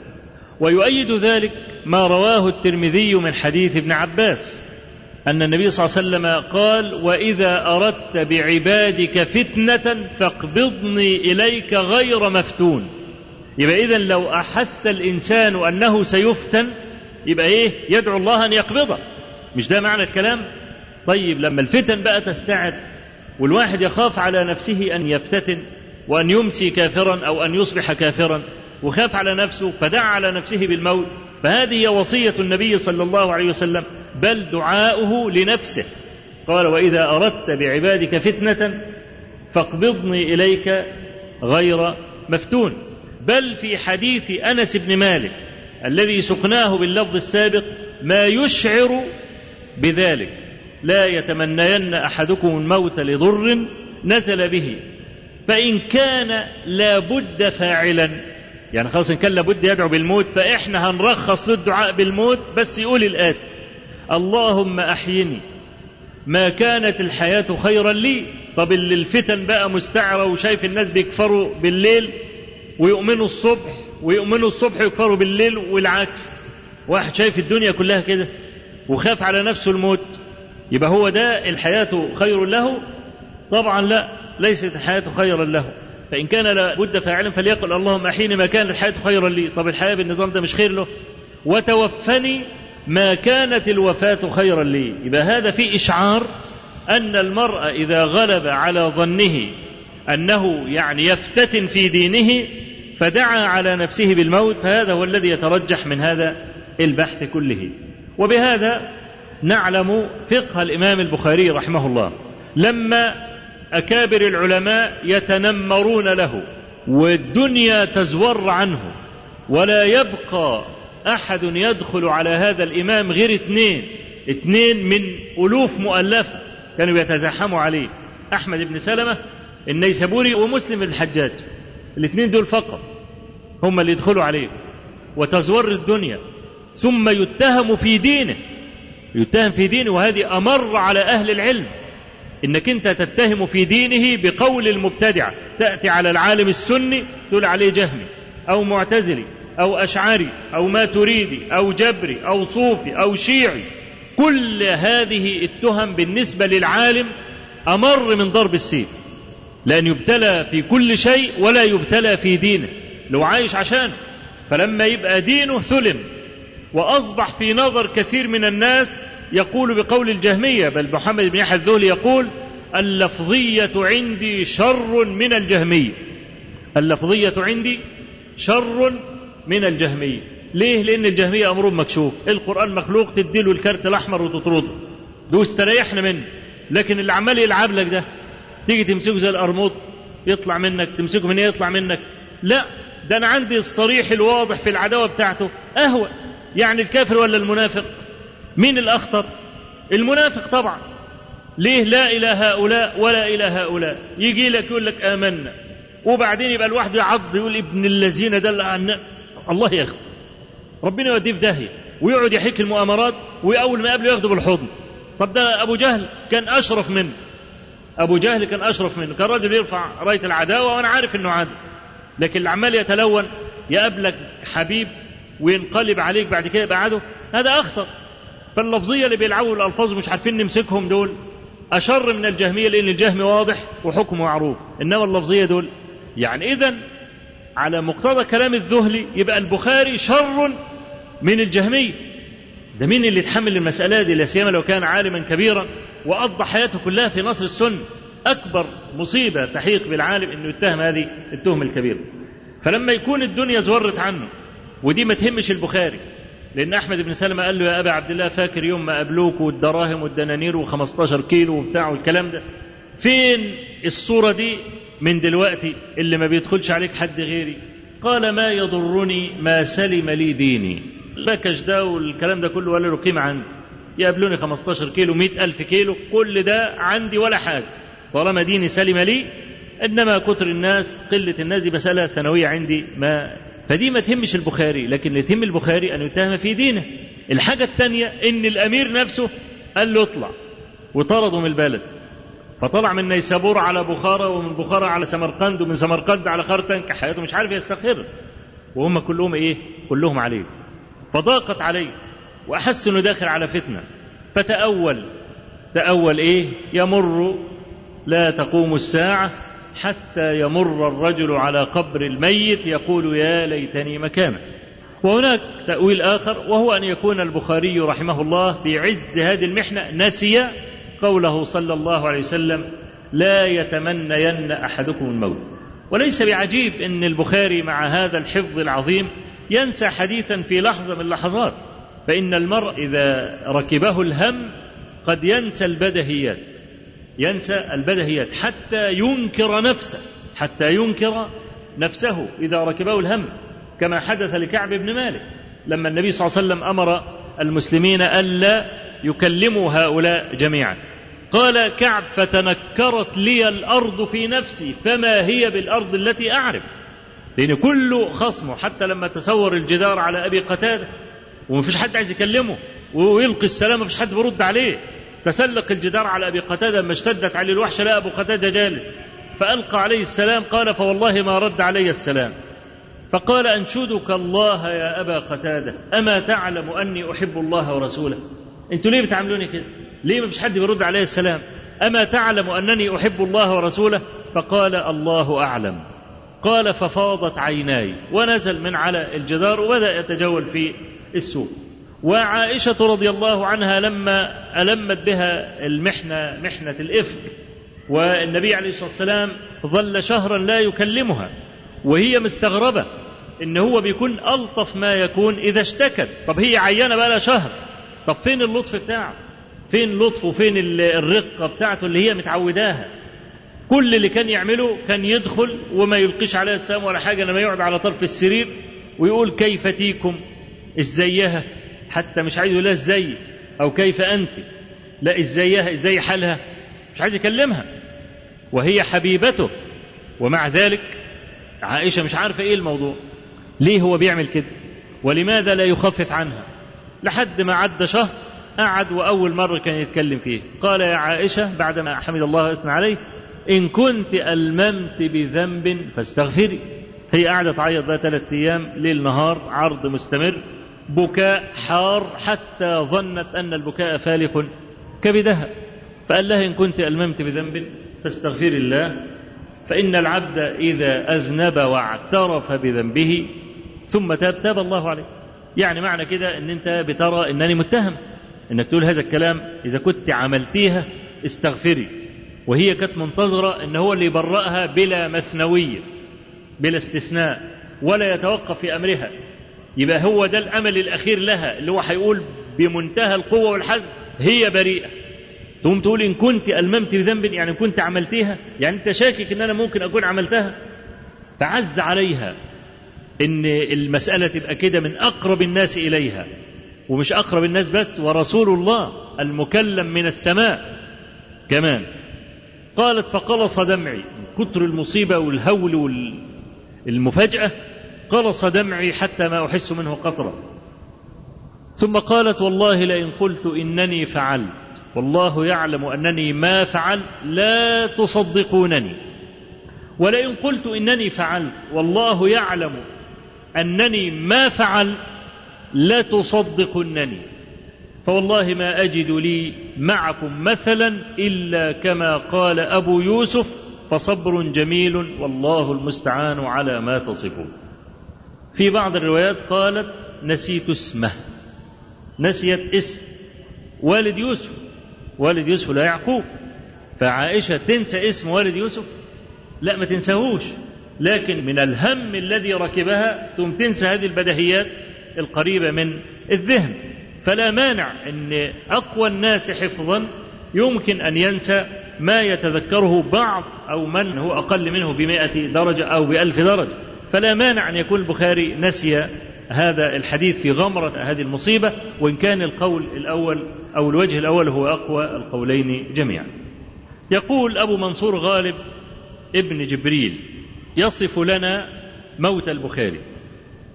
ويؤيد ذلك ما رواه الترمذي من حديث ابن عباس. أن النبي صلى الله عليه وسلم قال وإذا أردت بعبادك فتنة فاقبضني إليك غير مفتون. يبقى إذا لو أحس الإنسان أنه سيفتن يبقى إيه؟ يدعو الله أن يقبضه. مش ده معنى الكلام؟ طيب لما الفتن بقى تستعد والواحد يخاف على نفسه أن يفتتن وأن يمسي كافرا أو أن يصبح كافرا وخاف على نفسه فدعا على نفسه بالموت فهذه وصية النبي صلى الله عليه وسلم. بل دعاؤه لنفسه. قال وإذا أردت بعبادك فتنة فاقبضني إليك غير مفتون. بل في حديث أنس بن مالك الذي سقناه باللفظ السابق ما يشعر بذلك لا يتمنين أحدكم الموت لضر نزل به فإن كان لابد فاعلا. يعني خلاص إن كان لابد يدعو بالموت فإحنا هنرخص له الدعاء بالموت بس يقول الآتي. اللهم أحيني. ما كانت الحياة خيرا لي. طب اللي الفتن بقى مستعرة وشايف الناس بيكفروا بالليل ويؤمنوا الصبح ويؤمنوا الصبح ويكفروا بالليل والعكس. واحد شايف الدنيا كلها كده وخاف على نفسه الموت. يبقى هو ده الحياة خير له؟ طبعا لا ليست الحياة خيرا له. فإن كان لابد فاعلا فليقل اللهم أحيني ما كانت الحياة خيرا لي. طب الحياة بالنظام ده مش خير له؟ وتوفني ما كانت الوفاة خيرا لي. يبقى هذا في إشعار أن المرء إذا غلب على ظنه أنه يعني يفتتن في دينه فدعا على نفسه بالموت فهذا هو الذي يترجح من هذا البحث كله. وبهذا نعلم فقه الإمام البخاري رحمه الله. لما أكابر العلماء يتنمرون له والدنيا تزور عنه ولا يبقى أحد يدخل على هذا الإمام غير اثنين. اثنين من ألوف مؤلفة كانوا يتزاحموا عليه. أحمد بن سلمة النيسابوري ومسلم بن الحجاج. الاثنين دول فقط. هم اللي يدخلوا عليه. وتزور الدنيا. ثم يتهم في دينه. يتهم في دينه وهذه أمر على أهل العلم. إنك أنت تتهم في دينه بقول المبتدعة تأتي على العالم السني تقول عليه جهمي. أو معتزلي. أو أشعري أو ما تريدي أو جبري أو صوفي أو شيعي. كل هذه التهم بالنسبة للعالم أمر من ضرب السيف. لأن يبتلى في كل شيء ولا يبتلى في دينه. لو عايش عشان فلما يبقى دينه ثلم وأصبح في نظر كثير من الناس يقول بقول الجهمية بل محمد بن يحيى الذهلي يقول اللفظية عندي شر من الجهمية. اللفظية عندي شر من الجهمية. ليه؟ لأن الجهمية أمرهم مكشوف. القرآن مخلوق تديله الكارت الأحمر وتطرده. ده استريحنا منه. لكن اللي عمال يلعب لك ده. تيجي تمسكه زي القرموط يطلع منك. تمسكه من يطلع منك. لا ده أنا عندي الصريح الواضح في العداوة بتاعته. أهوى يعني الكافر ولا المنافق؟ مين الأخطر؟ المنافق طبعا. ليه؟ لا إلى هؤلاء ولا إلى هؤلاء. يجي لك يقول لك آمنا. وبعدين يبقى الواحد يعض يقول ابن الذين دل عنا الله ياخذ ربنا يوديه في داهية ويقعد يحيك المؤامرات وأول ما قبله ياخده بالحضن طب ده أبو جهل كان أشرف منه. أبو جهل كان أشرف منه. كان راجل يرفع رأية العداوة وأنا عارف إنه عادل. لكن اللي عمال يتلون يقابلك حبيب وينقلب عليك بعد كده يبقى عدو هذا أخطر. فاللفظية اللي بيلعبوا الألفاظ مش عارفين نمسكهم دول أشر من الجهمية لأن الجهم واضح وحكمه معروف. إنما اللفظية دول يعني إذا على مقتضى كلام الذهلي يبقى البخاري شر من الجهمية. ده مين اللي يتحمل المسألة دي؟ لا سيما لو كان عالما كبيرا وقضى حياته كلها في نصر السنة. أكبر مصيبة تحيق بالعالم إنه يتهم هذه التهمة الكبيرة. فلما يكون الدنيا زورت عنه ودي ما تهمش البخاري لأن أحمد بن سلمة قال له يا أبا عبد الله فاكر يوم ما قابلوك والدراهم والدنانير و15 كيلو وبتاع والكلام ده؟ فين الصورة دي؟ من دلوقتي اللي ما بيدخلش عليك حد غيري. قال ما يضرني ما سلم لي ديني. البكش ده والكلام ده كله ولا له قيمة عندي. يقابلوني 15 كيلو 100 ألف كيلو كل ده عندي ولا حاجة. طالما ديني سلم لي إنما كتر الناس قلة الناس دي مسألة ثانوية عندي ما فدي ما تهمش البخاري لكن اللي تهم البخاري أن يتهم في دينه. الحاجة الثانية إن الأمير نفسه قال له اطلع وطرده من البلد. فطلع من نيسابور على بخارى ومن بخارى على سمرقند ومن سمرقند على خرتنك حياته مش عارف يستقر. وهم كلهم إيه؟ كلهم عليه. فضاقت عليه وأحس إنه داخل على فتنة. فتأول تأول إيه؟ يمر لا تقوم الساعة حتى يمر الرجل على قبر الميت يقول يا ليتني مكانه. وهناك تأويل آخر وهو أن يكون البخاري رحمه الله في عز هذه المحنة نسي قوله صلى الله عليه وسلم لا يتمنين أحدكم الموت. وليس بعجيب إن البخاري مع هذا الحفظ العظيم ينسى حديثا في لحظة من اللحظات فإن المرء إذا ركبه الهم قد ينسى البدهيات ينسى البدهيات حتى ينكر نفسه حتى ينكر نفسه إذا ركبه الهم كما حدث لكعب بن مالك لما النبي صلى الله عليه وسلم أمر المسلمين ألا يكلموا هؤلاء جميعا. قال كعب فتنكرت لي الأرض في نفسي فما هي بالأرض التي أعرف؟ لأن كله خصمه حتى لما تصور الجدار على أبي قتادة ومفيش حد عايز يكلمه ويلقي السلام مفيش حد بيرد عليه. تسلق الجدار على أبي قتادة لما اشتدت عليه الوحشه لقى أبو قتادة جالس. فألقى عليه السلام قال فوالله ما رد علي السلام. فقال أنشدك الله يا أبا قتادة أما تعلم أني أحب الله ورسوله. أنتوا ليه بتعاملوني كده؟ ليه ما فيش حد بيرد عليه السلام؟ أما تعلم أنني أحب الله ورسوله؟ فقال الله أعلم. قال ففاضت عيناي ونزل من على الجدار وبدأ يتجول في السوق. وعائشة رضي الله عنها لما ألمت بها المحنة محنة الإفك. والنبي عليه الصلاة والسلام ظل شهرا لا يكلمها. وهي مستغربة إن هو بيكون ألطف ما يكون إذا اشتكت. طب هي عيانة بقى لها شهر. طب فين اللطف بتاعه؟ فين اللطف وفين الرقة بتاعته اللي هي متعوداها؟ كل اللي كان يعمله كان يدخل وما يلقيش عليها السلام ولا حاجة لما يقعد على طرف السرير ويقول كيف تيكم؟ ازيها حتى مش عايز يقول إزاي؟ أو كيف أنت؟ لا ازيها إزاي حالها؟ مش عايز يكلمها. وهي حبيبته. ومع ذلك عائشة مش عارفة إيه الموضوع. ليه هو بيعمل كده؟ ولماذا لا يخفف عنها؟ لحد ما عدى شهر قعد وأول مرة كان يتكلم فيه. قال يا عائشة بعدما حمد الله وأثنى عليه إن كنت ألممت بذنب فاستغفري. هي قاعدة تعيط بقى ثلاثة أيام ليل نهار عرض مستمر بكاء حار حتى ظنت أن البكاء فالق كبدها. فقال لها إن كنت ألممت بذنب فاستغفري الله فإن العبد إذا أذنب واعترف بذنبه ثم تاب تاب الله عليه. يعني معنى كده إن أنت بترى إنني متهم إنك تقول هذا الكلام إذا كنت عملتيها استغفري. وهي كانت منتظرة إن هو اللي يبرأها بلا مثنوية بلا استثناء ولا يتوقف في أمرها. يبقى هو ده الأمل الأخير لها اللي هو هيقول بمنتهى القوة والحزم هي بريئة. تقوم تقول إن كنت ألممت بذنب يعني إن كنت عملتيها يعني أنت شاكك إن أنا ممكن أكون عملتها؟ فعز عليها. إن المسألة تبقى كده من أقرب الناس إليها ومش أقرب الناس بس ورسول الله المكلم من السماء كمان. قالت فقلص دمعي. من كتر المصيبة والهول والمفاجأة قلص دمعي حتى ما أحس منه قطرة. ثم قالت والله لئن قلت إنني فعلت. والله يعلم أنني ما فعلت لا تصدقونني. ولئن قلت إنني فعلت. والله يعلم أنني ما فعلت لتصدقنني فوالله ما أجد لي معكم مثلا إلا كما قال أبو يوسف فصبر جميل والله المستعان على ما تصفون. في بعض الروايات قالت نسيت اسمه نسيت اسم والد يوسف والد يوسف لا يعقوب. فعائشة تنسى اسم والد يوسف؟ لا ما تنساهوش. لكن من الهم الذي ركبها ثم تنسى هذه البدهيات القريبة من الذهن. فلا مانع أن أقوى الناس حفظا يمكن أن ينسى ما يتذكره بعض أو من هو أقل منه بمائة درجة أو بألف درجة. فلا مانع أن يكون البخاري نسي هذا الحديث في غمرة هذه المصيبة وإن كان القول الأول أو الوجه الأول هو أقوى القولين جميعا. يقول أبو منصور غالب ابن جبريل يصف لنا موت البخاري.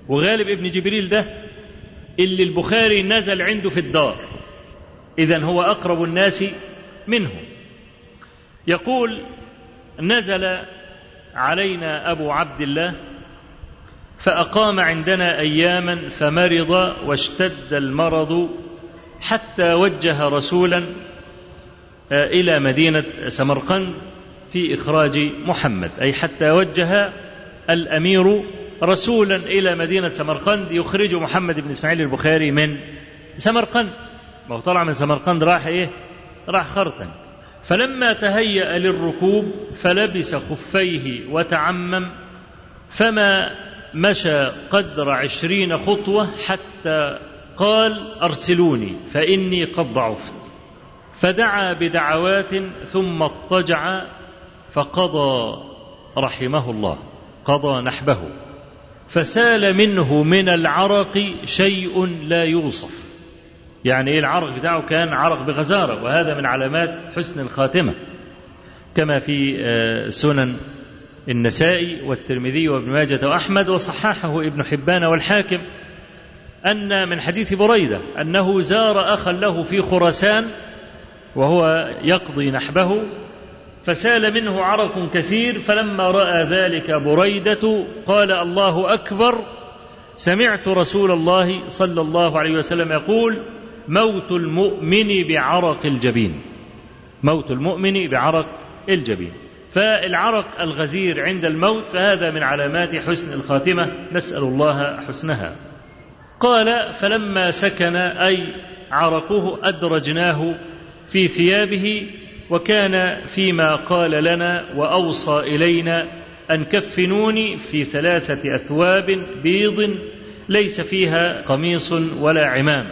وغالب ابن جبريل ده اللي البخاري نزل عنده في الدار. إذا هو أقرب الناس منه يقول نزل علينا أبو عبد الله فأقام عندنا أياما فمرض واشتد المرض حتى وجه رسولا إلى مدينة سمرقند. في إخراج محمد أي حتى وجه الأمير رسولا إلى مدينة سمرقند يخرج محمد بن إسماعيل البخاري من سمرقند. ما هو طلع من سمرقند راح إيه؟ راح خرطن فلما تهيأ للركوب فلبس خفيه وتعمم فما مشى قدر عشرين خطوة حتى قال أرسلوني فإني قد ضعفت. فدعا بدعوات ثم اضطجع فقضى رحمه الله قضى نحبه فسال منه من العرق شيء لا يوصف. يعني إيه العرق بتاعه؟ كان عرق بغزارة وهذا من علامات حسن الخاتمة. كما في سنن النسائي والترمذي وابن ماجة وأحمد وصححه ابن حبان والحاكم أن من حديث بريدة أنه زار أخا له في خراسان وهو يقضي نحبه فسال منه عرق كثير فلما رأى ذلك بريدة قال الله أكبر سمعت رسول الله صلى الله عليه وسلم يقول موت المؤمن بعرق الجبين. موت المؤمن بعرق الجبين. فالعرق الغزير عند الموت فهذا من علامات حسن الخاتمة نسأل الله حسنها. قال فلما سكن أي عرقه أدرجناه في ثيابه وكان فيما قال لنا وأوصى إلينا أن كفنوني في ثلاثة أثواب بيض ليس فيها قميص ولا عمام.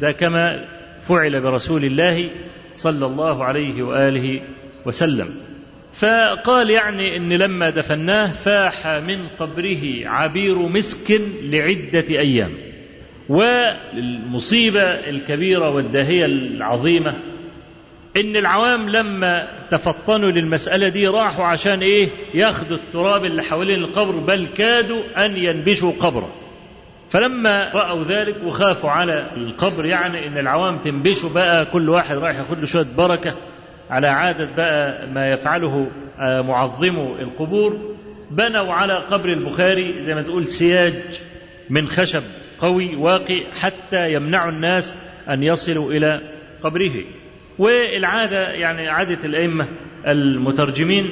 ده كما فعل برسول الله صلى الله عليه وآله وسلم. فقال يعني إن لما دفناه فاح من قبره عبير مسك لعدة أيام. والمصيبة الكبيرة والداهيه العظيمة إن العوام لما تفطنوا للمسألة دي راحوا عشان إيه؟ ياخدوا التراب اللي حوالين القبر بل كادوا أن ينبشوا قبره. فلما رأوا ذلك وخافوا على القبر يعني إن العوام تنبشوا بقى كل واحد رايح ياخد له شوية بركة. على عادة بقى ما يفعله معظمو القبور. بنوا على قبر البخاري زي ما تقول سياج من خشب قوي واقي حتى يمنعوا الناس أن يصلوا إلى قبره. والعادة يعني عادة الأئمة المترجمين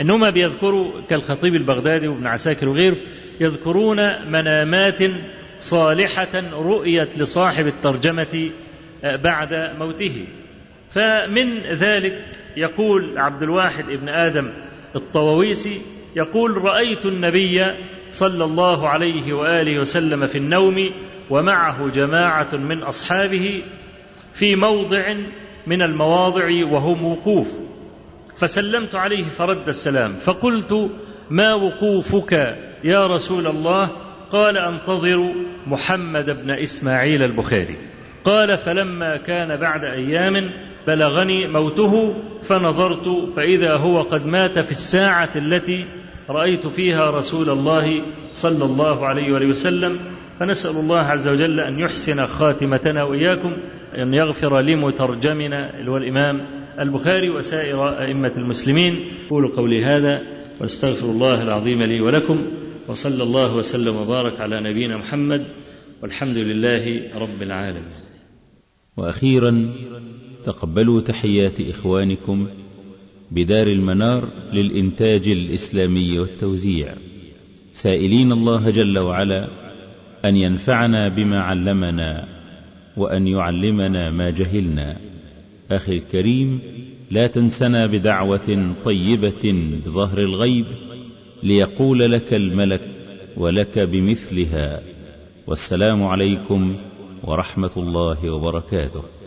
أنهم بيذكروا كالخطيب البغدادي وابن عساكر وغيره يذكرون منامات صالحة رؤيت لصاحب الترجمة بعد موته. فمن ذلك يقول عبد الواحد ابن آدم الطوويسي يقول رأيت النبي صلى الله عليه وآله وسلم في النوم ومعه جماعة من أصحابه في موضع من المواضع وهم وقوف فسلمت عليه فرد السلام فقلت ما وقوفك يا رسول الله؟ قال أنتظر محمد بن إسماعيل البخاري. قال فلما كان بعد أيام بلغني موته فنظرت فإذا هو قد مات في الساعة التي رأيت فيها رسول الله صلى الله عليه وسلم فنسأل الله عز وجل أن يحسن خاتمتنا وإياكم أن يغفر لمترجمنا اللي هو الإمام البخاري وسائر أئمة المسلمين. قولوا قولي هذا واستغفر الله العظيم لي ولكم وصلى الله وسلم وبارك على نبينا محمد والحمد لله رب العالمين. وأخيرا تقبلوا تحيات إخوانكم بدار المنار للإنتاج الإسلامي والتوزيع. سائلين الله جل وعلا أن ينفعنا بما علمنا وأن يعلمنا ما جهلنا. أخي الكريم لا تنسنا بدعوة طيبة بظهر الغيب ليقول لك الملك ولك بمثلها. والسلام عليكم ورحمة الله وبركاته.